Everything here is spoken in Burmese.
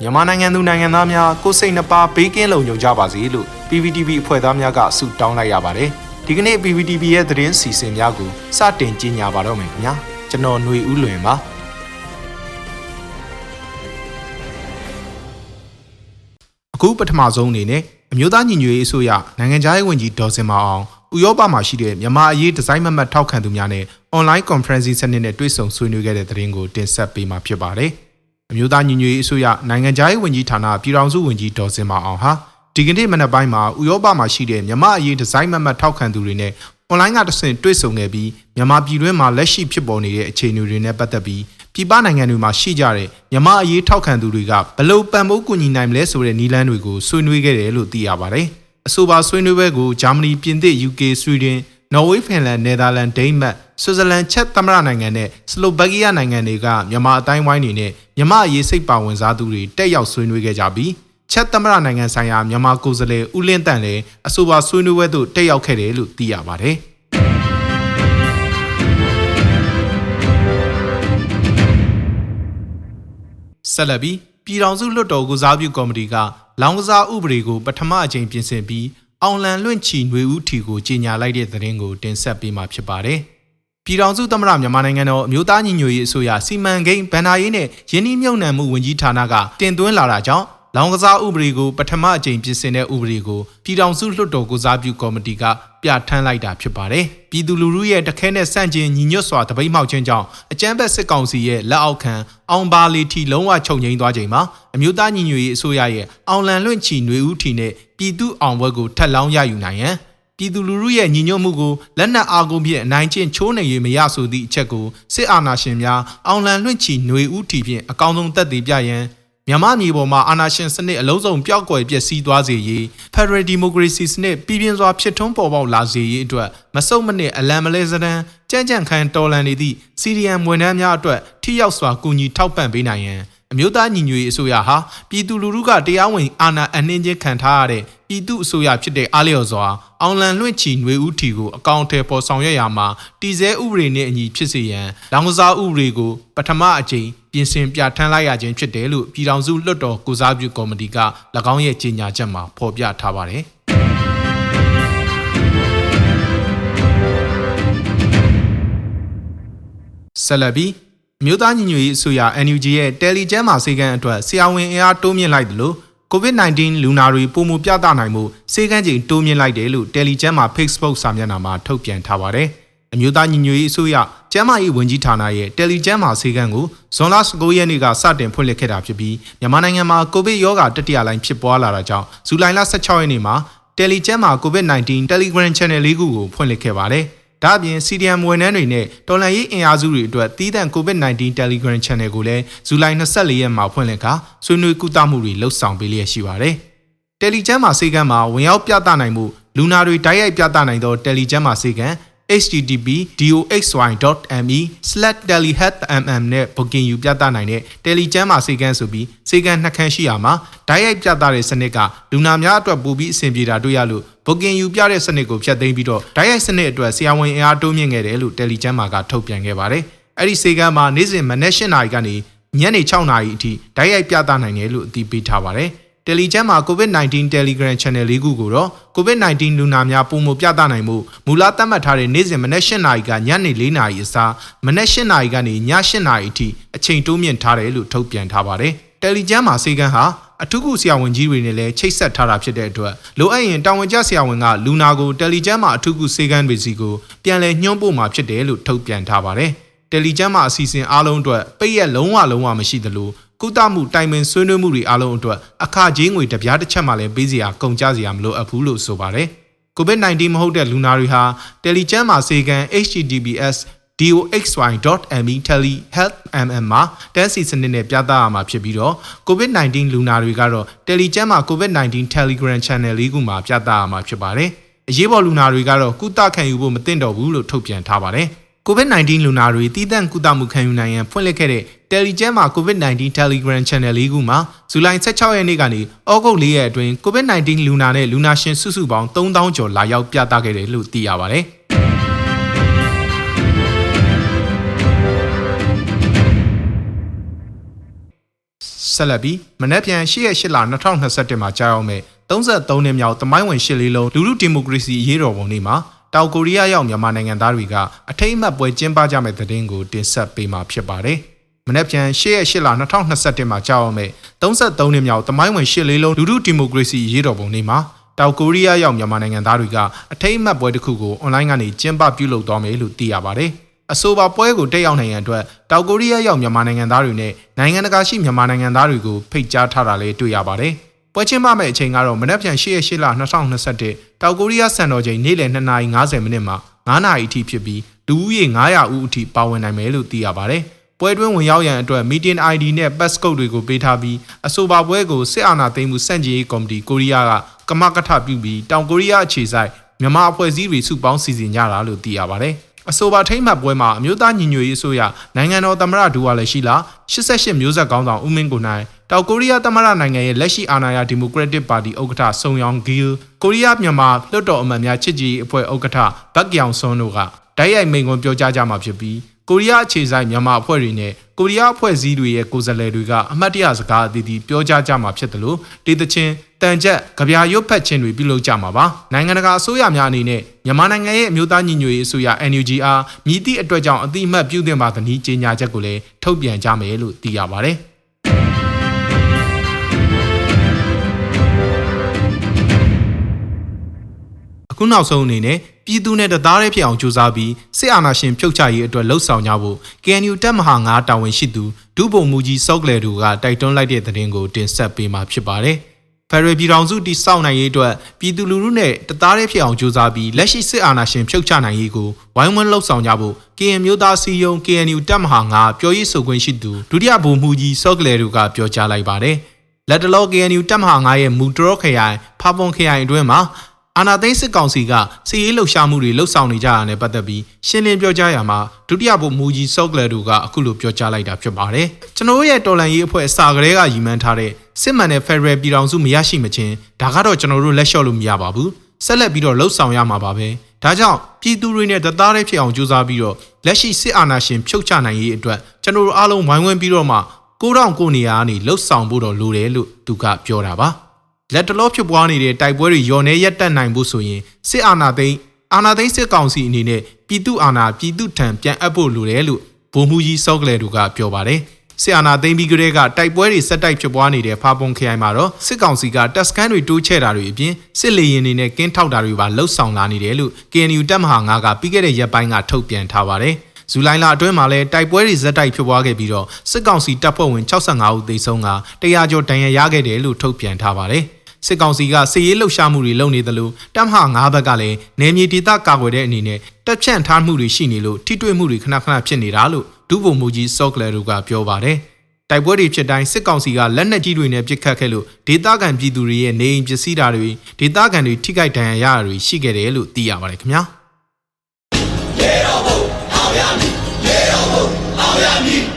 မြန်မာနိုင်ငံသူနိုင်ငံသားများကိုယ်စိတ်နှပါဘေးကင်းလုံခြုံကြပါစေလို့ PPTV အဖွဲ့သားများကဆုတောင်းလိုက်ရပါတယ်ဒီကနေ့ PPTV ရဲ့သတင်းစီစဉ်များကိုစတင်ကြီးညာပါတော့မယ်ခင်ဗျာကျွန်တော်ຫນွေဦးလွင်ပါအခုပထမဆုံးအနေနဲ့အမျိုးသားညီညွတ်ရေးအစိုးရနိုင်ငံခြားရေးဝန်ကြီးဒေါ်စင်မအောင်ဥရောပမှာရှိတဲ့မြန်မာအရေးဒီဇိုင်းမမတ်ထောက်ခံသူများနဲ့ online conferencing စနစ်နဲ့တွေ့ဆုံဆွေးနွေးခဲ့တဲ့သတင်းကိုတင်ဆက်ပေးမှာဖြစ်ပါတယ်။ အမျိုးသားညီညွတ်ရေးအစိုးရနိုင်ငံခြားရေးဝန်ကြီးဌာနပြည်ထောင်စုဝန်ကြီးဒေါ်စင်မအောင်ဟာဒီကနေ့မနက်ပိုင်းမှာဥရောပမှာရှိတဲ့မြန်မာအရေးဒီဇိုင်းမမတ်ထောက်ခံသူတွေနဲ့ online ကတဆင့်တွေ့ဆုံခဲ့ပြီးမြန်မာပြည်တွင်းမှာလက်ရှိဖြစ်ပေါ်နေတဲ့အခြေအနေတွေနဲ့ပတ်သက်ပြီးပြည်ပနိုင်ငံတွေမှာရှိကြတဲ့မြန်မာအရေးထောက်ခံသူတွေကဘလို့ပံ့ပိုးကူညီနိုင်မလဲဆိုတဲ့နည်းလမ်းတွေကိုဆွေးနွေးခဲ့တယ်လို့သိရပါတယ်။အဆိုပါဆွေးနွေးပွဲကိုဂျာမနီ၊ပြင်သစ်၊ UK ၊ဆွီဒင်၊ နော်ဝေး၊ဖင်လန်၊နယ်သာလန်၊ဒိန်းမတ်၊ဆွစ်ဇာလန်၊ချက်သမရနိုင်ငံနဲ့စလိုဗက်ကီးယားနိုင်ငံတွေကမြန်မာအတိုင်းဝိုင်းတွေနဲ့မြန်မာအရေးစိတ်ပါဝင်စားသူတွေတက်ရောက်ဆွေးနွေးခဲ့ကြပြီးချက်သမရနိုင်ငံဆိုင်ရာမြန်မာကိုယ်စားလှယ်ဦးလင်းတန့်လည်းအဆိုပါဆွေးနွေးပွဲသို့တက်ရောက်ခဲ့တယ်လို့သိရပါတယ်။ဆက်လက်ပြီးပြည်ထောင်စုလွှတ်တော်ကုစားပြုကော်မတီကလောင်ကစားဥပဒေကိုပထမအကြိမ်ပြင်ဆင်ပြီး အောင်လံလွင့်ချီຫນွေဦးထီကိုကြီးညာလိုက်တဲ့သတင်းကိုတင်ဆက်ပေးမှာဖြစ်ပါတယ်။ပြည်ထောင်စုသမ္မတမြန်မာနိုင်ငံတော်အမျိုးသားညီညွတ်ရေးအစိုးရစီမံကိန်းဗန်နာရေးနဲ့ယင်းနှိမ့်မြုံနှံမှုဝန်ကြီးဌာနကတင်သွင်းလာတာကြောင့် လောင်ကစားဥပဒေကိုပထမအကြိမ်ပြင်ဆင်တဲ့ဥပဒေကိုပြည်ထောင်စုလွှတ်တော်ကုစားပြုကော်မတီကပြဋ္ဌာန်းလိုက်တာဖြစ်ပါတယ်။ပြည်သူလူထုရဲ့တခဲနဲ့ဆန့်ကျင်ညီညွတ်စွာတပိတ်မှောက်ခြင်းကြောင့်အကြမ်းဖက်စစ်ကောင်စီရဲ့လက်အောက်ခံအောင်ပါလီထီလုံးဝချုပ်ငိမ့်သွားချိန်မှာအမျိုးသားညီညွတ်ရေးအစိုးရရဲ့အောင်လံလွင့်ချီຫນွေဦးထီနဲ့ပြည်သူအောင်ဘွက်ကိုထပ်လောင်းရယူနိုင်ရန်ပြည်သူလူထုရဲ့ညီညွတ်မှုကိုလက်နက်အားကိုဖြင့်အနိုင်ကျင့်ချိုးနှိမ်၍မရဆိုသည့်အချက်ကိုစစ်အာဏာရှင်များအောင်လံလွင့်ချီຫນွေဦးထီဖြင့်အကောင်းဆုံးသက်သေပြရန် မြန်မာမြေပေါ်မှာအာဏာရှင်စနစ်အလုံးစုံပျောက်ကွယ်ပျက်စီးသွားစေရေး Federal Democracy စနစ်ပြည်ပြင်းစွာဖြစ်ထွန်းပေါ်ပေါက်လာစေရေးအတွက်မစုံမနစ်အလံမလဲစဒံကြမ်းကြမ်းခံတော်လန်နေသည့်စီရီယံဝန်ထမ်းများအတွက်ထိရောက်စွာကူညီထောက်ပံ့ပေးနိုင်ရန်အမျိုးသားညီညွတ်ရေးအစိုးရဟာပြည်သူလူထုကတရားဝင်အာဏာအနှင်းချင်းခံထားရတဲ့ပြည်သူအစိုးရဖြစ်တဲ့အားလျော်စွာအောင်လံလွင့်ချီຫນွေဦးထီကိုအကောင့်ထဲပေါ်ဆောင်ရွက်ရမှာတည်ဆဲဥပဒေနဲ့အညီဖြစ်စေရန်လောင်ကစားဥပဒေကိုပထမအကြိမ် ပြင်ဆင်ပြဋ္ဌာန်းလိုက်ရခြင်းဖြစ်တယ်လို့ပြည်ထောင်စုလွှတ်တော်ကုစားပြုကော်မတီက၎င်းရဲ့ကြေညာချက်မှာဖော်ပြထားပါတယ်ဆလဘီမြို့သားညီညွတ်ရေးအစိုးရ NUG ရဲ့တယ်လီကျမ်းမာစေကန်းအတွက်ဆရာဝန်အင်အားတိုးမြင့်လိုက်တယ်လို့ COVID-19 လူနာတွေပုံမှုပြသနိုင်မှုစေကန်းချိန်တိုးမြင့်လိုက်တယ်လို့တယ်လီကျမ်းမာ Facebook စာမျက်နှာမှာထုတ်ပြန်ထားပါတယ်။ အမျိုးသားညီညွတ်ရေးအစိုးရကျမ်းမာရေးဝန်ကြီးဌာနရဲ့တယ်လီကျမ်းမာစေကန်းကိုဇွန်လ19ရက်နေ့ကစတင်ဖွင့်လှစ်ခဲ့တာဖြစ်ပြီးမြန်မာနိုင်ငံမှာကိုဗစ်ရောဂါတတိယလိုင်းဖြစ်ပွားလာတာကြောင့်ဇူလိုင်လ16ရက်နေ့မှာတယ်လီကျမ်းမာ COVID-19 Telegram Channel လေးခုကိုဖွင့်လှစ်ခဲ့ပါတယ်။ဒါအပြင် CDM ဝန်ထမ်းတွေနဲ့တော်လန်ရေးအင်အားစုတွေအတွက်တီးတန့် COVID-19 Telegram Channel ကိုလည်းဇူလိုင်24ရက်မှာဖွင့်လှစ်ကဆွေးနွေးကုသမှုတွေလှုပ်ဆောင်ပေးလျက်ရှိပါတယ်။ Telegram မှာစေကမ်းမှာဝင်ရောက်ပြသနိုင်မှုလူနာတွေတိုက်ရိုက်ပြသနိုင်သော Telegram မှာစေကမ်း http://doxy.me/telehealthmm နဲ့ booking ယူပြသနိုင်တဲ့ Telegram မှာစေကမ်းဆိုပြီးစေကမ်းနှစ်ခန်းရှိရမှာဓာတ်ရိုက်ပြသတဲ့စနစ်ကလူနာများအတွက်ပိုပြီးအဆင်ပြေတာတွေ့ရလို့ booking ယူပြတဲ့စနစ်ကိုဖျက်သိမ်းပြီးတော့ဓာတ်ရိုက်စနစ်အတွက်ဆရာဝန်အင်အားတိုးမြင့်ခဲ့တယ်လို့ Telegram မှာကထုတ်ပြန်ခဲ့ပါတယ်။အဲ့ဒီစေကမ်းမှာနေ့စဉ်မနက်၈နာရီကနေညနေ6နာရီအထိဓာတ်ရိုက်ပြသနိုင်တယ်လို့အသိပေးထားပါတယ်။ Telegram မှာ COVID-19 Telegram Channel လေးခုကိုတော့ COVID-19 လူနာများပုံမပြသနိုင်မှုမူလသတ်မှတ်ထားတဲ့နေ့စဉ်မနက်၈နာရီကညနေ၄နာရီအစားမနက်၈နာရီကနေည၈နာရီအထိအချိန်တိုးမြင့်ထားတယ်လို့ထုတ်ပြန်ထားပါတယ်။ Telegram မှာစေကန်းဟာအထူးကုဆရာဝန်ကြီးတွေနဲ့လည်းချိတ်ဆက်ထားတာဖြစ်တဲ့အတွက်လိုအပ်ရင်တာဝန်ကျဆရာဝန်ကလူနာကိုတယ်လီကျမ်းမှာအထူးကုစေကန်းတွေစီကိုပြန်လည်ညှို့ပို့မှာဖြစ်တယ်လို့ထုတ်ပြန်ထားပါတယ်။ တယ်လီကျမ်းမှာအစီအစဉ်အားလုံးအတွက်ပိတ်ရက်လုံးဝလုံးဝမရှိသလိုကုသမှုတိုင်ပင်ဆွေးနွေးမှုတွေအားလုံးအတွက်အခကြေးငွေတပြားတစ်ချက်မှလည်းပေးစရာကုန်ကျစရာမလိုအပ်ဘူးလို့ဆိုပါတယ်။ COVID-19 မဟုတ်တဲ့လူနာတွေဟာတယ်လီကျမ်းမှာစေကန် https doxy.me/telehealthmm မှာတန်းစီစနစ်နဲ့ပြသရမှာဖြစ်ပြီးတော့ COVID-19 လူနာတွေကတော့ Telegram မှာ COVID-19 Telegram Channel လေးခုမှာပြသရမှာဖြစ်ပါတယ်။အရေးပေါ်လူနာတွေကတော့ကုသခံယူဖို့မသင့်တော့ဘူးလို့ထုတ်ပြန်ထားပါတယ်။ COVID-19 လူနာတွေတည်တံ့ကုသမှုခံယူနိုင်ရန်ဖွင့်လှစ်ခဲ့တဲ့ Telegram မှာ COVID-19 Telegram Channel လေးခုမှာဇူလိုင်16ရက်နေ့ကနေဩဂုတ်4ရက်အတွင်း COVID-19 လူနာနဲ့လူနာရှင်စုစုပေါင်း3000ကျော်လာရောက်ပြသခဲ့တယ်လို့သိရပါတယ်။ဆဆက်လက်ပြီးမနက်ဖြန်8ရက်8လ2021မှာကြာရောက်မဲ့33နှစ်မြောက်တမိုင်းဝင်ရှစ်လေးလုံးလူလူဒီမိုကရေစီရေးတော်ပုံနေ့မှာ တောင်ကိုရီးယားရောက်မြန်မာနိုင်ငံသားတွေကအထိမ်းအမှတ်ပွဲကျင်းပကြမဲ့သတင်းကိုတင်ဆက်ပေးမှာဖြစ်ပါတယ်။မနက်ဖြန်8ရက်8လ2021မှာကြာရောက်မဲ့33နှစ်မြောက်တမိုင်းဝင်ရှစ်လေးလုံးလူလူဒီမိုကရေစီရေးတော်ပုံနေ့မှာတောင်ကိုရီးယားရောက်မြန်မာနိုင်ငံသားတွေကအထိမ်းအမှတ်ပွဲတစ်ခုကိုအွန်လိုင်းကနေကျင်းပပြုလုပ်သွားမယ်လို့သိရပါတယ်။အဆိုပါပွဲကိုတက်ရောက်နိုင်ရန်အတွက်တောင်ကိုရီးယားရောက်မြန်မာနိုင်ငံသားတွေနဲ့နိုင်ငံတကာရှိမြန်မာနိုင်ငံသားတွေကိုဖိတ်ကြားထားတာလည်းတွေ့ရပါတယ်။ပွဲချင်းမမဲ့အချိန်ကတော့မနက်ဖြန်8ရက်8လ2021 တောင်ကိုရီးယားစံတော်ချိန်နေ့လယ်2:50မိနစ်မှာ9နာရီအထိဖြစ်ပြီးလူဦးရေ900ဦးအထိပါဝင်နိုင်မယ်လို့သိရပါတယ်။ပွဲတွင်းဝင်ရောက်ရန်အတွက် meeting ID နဲ့ passcode တွေကိုပေးထားပြီးအဆိုပါပွဲကိုစစ်အာဏာသိမ်းမှုစန့်ကျင်ရေးကော်မတီကိုရီးယားကကမကထပြုပြီးတောင်ကိုရီးယားအခြေစိုက်မြန်မာအဖွဲ့အစည်းတွေစုပေါင်းစီစဉ်ကြတာလို့သိရပါတယ်။ အဆိုပါထိမ့်မှတ်ပွဲမှာအမျိုးသားညီညွတ်ရေးအစိုးရနိုင်ငံတော်သမ္မတဒူဝါလည်းရှိလာ88မျိုးဆက်ကောင်းဆောင်ဦးမင်းကိုနိုင်တောင်ကိုရီးယားသမ္မတနိုင်ငံရဲ့လက်ရှိအာဏာရဒီမိုကရက်တစ်ပါတီဥက္ကဋ္ဌဆုံယောင်ဂီလ်ကိုရီးယားမြန်မာလွှတ်တော်အမတ်များချစ်ကြည်အဖွဲ့ဥက္ကဋ္ဌဘတ်ကျောင်ဆွန်းတို့ကတိုက်ရိုက်မိန့်ခွန်းပြောကြားကြမှာဖြစ်ပြီး ကိုရီးယားအခြေစိုက်မြန်မာအဖွဲ့တွေနဲ့ကိုရီးယားအဖွဲ့အစည်းတွေရဲ့ကိုယ်စားလှယ်တွေကအမှတ်တရစကားအသီးသီးပြောကြားကြမှာဖြစ်တယ်လို့ဒေသချင်းတန်ကြက်ကြပြာရုပ်ဖက်ခြင်းတွေပြုလုပ်ကြမှာပါနိုင်ငံတကာအစိုးရများအနေနဲ့မြန်မာနိုင်ငံရဲ့အမျိုးသားညီညွတ်ရေးအစိုးရ NUG အားမြည်သည့်အတွက်ကြောင့်အတိအမှတ်ပြုသင့်ပါသနည်းကြေညာချက်ကိုလည်းထုတ်ပြန်ကြမယ်လို့သိရပါတယ် အခုနောက်ဆုံးအနေနဲ့ပြည်သူနဲ့တသားတည်းဖြစ်အောင်ကြိုးစားပြီးစစ်အာဏာရှင်ဖြုတ်ချရေးအတွက်လှုံ့ဆော်ကြဖို့ KNU တပ်မဟာ9တာဝန်ရှိသူဒုဗိုလ်မှူးကြီးစောက်ကလေတို့ကတိုက်တွန်းလိုက်တဲ့သတင်းကိုတင်ဆက်ပေးမှာဖြစ်ပါတယ်။ဖယ်ရယ်ပြည်ထောင်စုတည်ဆောက်နိုင်ရေးအတွက်ပြည်သူလူထုနဲ့တသားတည်းဖြစ်အောင်ကြိုးစားပြီးလက်ရှိစစ်အာဏာရှင်ဖြုတ်ချနိုင်ရေးကိုဝိုင်းဝန်းလှုံ့ဆော်ကြဖို့ KN မျိုးသားစီယုံ KNU တပ်မဟာ9ပြောရေးဆိုခွင့်ရှိသူဒုတိယဗိုလ်မှူးကြီးစောက်ကလေတို့ကပြောကြားလိုက်ပါတယ်။လက်တလော KNU တပ်မဟာ9ရဲ့မူတရောခရိုင်ဖာပွန်ခရိုင်အတွင်းမှာ အာနာသိန်းစစ်ကောင်စီကစီရေးလှုပ်ရှားမှုတွေလှုပ်ဆောင်နေကြတာနဲ့ပတ်သက်ပြီးရှင်းလင်းပြောကြားရမှာဒုတိယဗိုလ်မှူးကြီးစော့ကလတို့ကအခုလိုပြောကြားလိုက်တာဖြစ်ပါတယ်။ကျွန်တော်တို့ရဲ့တော်လန်ရေးအဖွဲ့အစာကလေးကရည်မှန်းထားတဲ့စစ်မှန်တဲ့ Federal ပြည်ထောင်စုမရရှိမချင်းဒါကတော့ကျွန်တော်တို့လက်လျှော့လို့မရပါဘူး။ဆက်လက်ပြီးတော့လှုပ်ဆောင်ရမှာပါပဲ။ဒါကြောင့်ပြည်သူတွေနဲ့တသားတည်းဖြစ်အောင်ကြိုးစားပြီးတော့လက်ရှိစစ်အာဏာရှင်ဖြုတ်ချနိုင်ရေးအတွက်ကျွန်တော်တို့အားလုံးဝိုင်းဝန်းပြီးတော့မှကိုတောင်ကိုနေရာကနေလှုပ်ဆောင်ဖို့တော့လိုတယ်လို့သူကပြောတာပါ။ လက်တလောဖြစ်ပွားနေတဲ့တိုက်ပွဲတွေရော်နေရက်တက်နိုင်ဖို့ဆိုရင်စစ်အာဏာသိမ်းအာဏာသိမ်းစစ်ကောင်စီအနေနဲ့ပြည်သူအာဏာပြည်သူထံပြန်အပ်ဖို့လိုတယ်လို့ဗိုလ်မှူးကြီးစောကလေတို့ကပြောပါတယ်စစ်အာဏာသိမ်းပြီးကတည်းကတိုက်ပွဲတွေဆက်တိုက်ဖြစ်ပွားနေတဲ့ဖာပုံခရိုင်မှာတော့စစ်ကောင်စီကတပ်စခန်းတွေတိုးချဲ့တာတွေအပြင်စစ်လေရင်တွေနဲ့ကင်းထောက်တာတွေပါလှုပ်ဆောင်လာနေတယ်လို့ KNU တပ်မဟာ9ကပြီးခဲ့တဲ့ရက်ပိုင်းကထုတ်ပြန်ထားပါတယ်ဇူလိုင်လအတွင်းမှာလည်းတိုက်ပွဲတွေဇက်တိုက်ဖြစ်ပွားခဲ့ပြီးတော့စစ်ကောင်စီတပ်ဖွဲ့ဝင်65ဦးသေဆုံးက100ကျော်ဒဏ်ရာရခဲ့တယ်လို့ထုတ်ပြန်ထားပါတယ် စစ်ကောင်စီကစစ်ရေးလှုပ်ရှားမှုတွေလုပ်နေသလိုတပ်မဟာ9ဘက်ကလည်းနယ်မြေဒေသကာကွယ်တဲ့အနေနဲ့တပ်ဖြန့်ထားမှုတွေရှိနေလို့ထိတွေ့မှုတွေခဏခဏဖြစ်နေတာလို့ဒုဗိုလ်မှူးကြီးစော့ကလတို့ကပြောပါတယ်တိုက်ပွဲတွေဖြစ်တိုင်းစစ်ကောင်စီကလက်နက်ကြီးတွေနဲ့ပစ်ခတ်ခဲ့လို့ဒေသခံပြည်သူတွေရဲ့နေအိမ်ပစ္စည်းတာတွေဒေသခံတွေထိခိုက်ဒဏ်ရာရတာတွေရှိခဲ့တယ်လို့သိရပါတယ်ခင်ဗျာရေတော်ဘုံအောင်ရမည်ရေတော်ဘုံအောင်ရမည်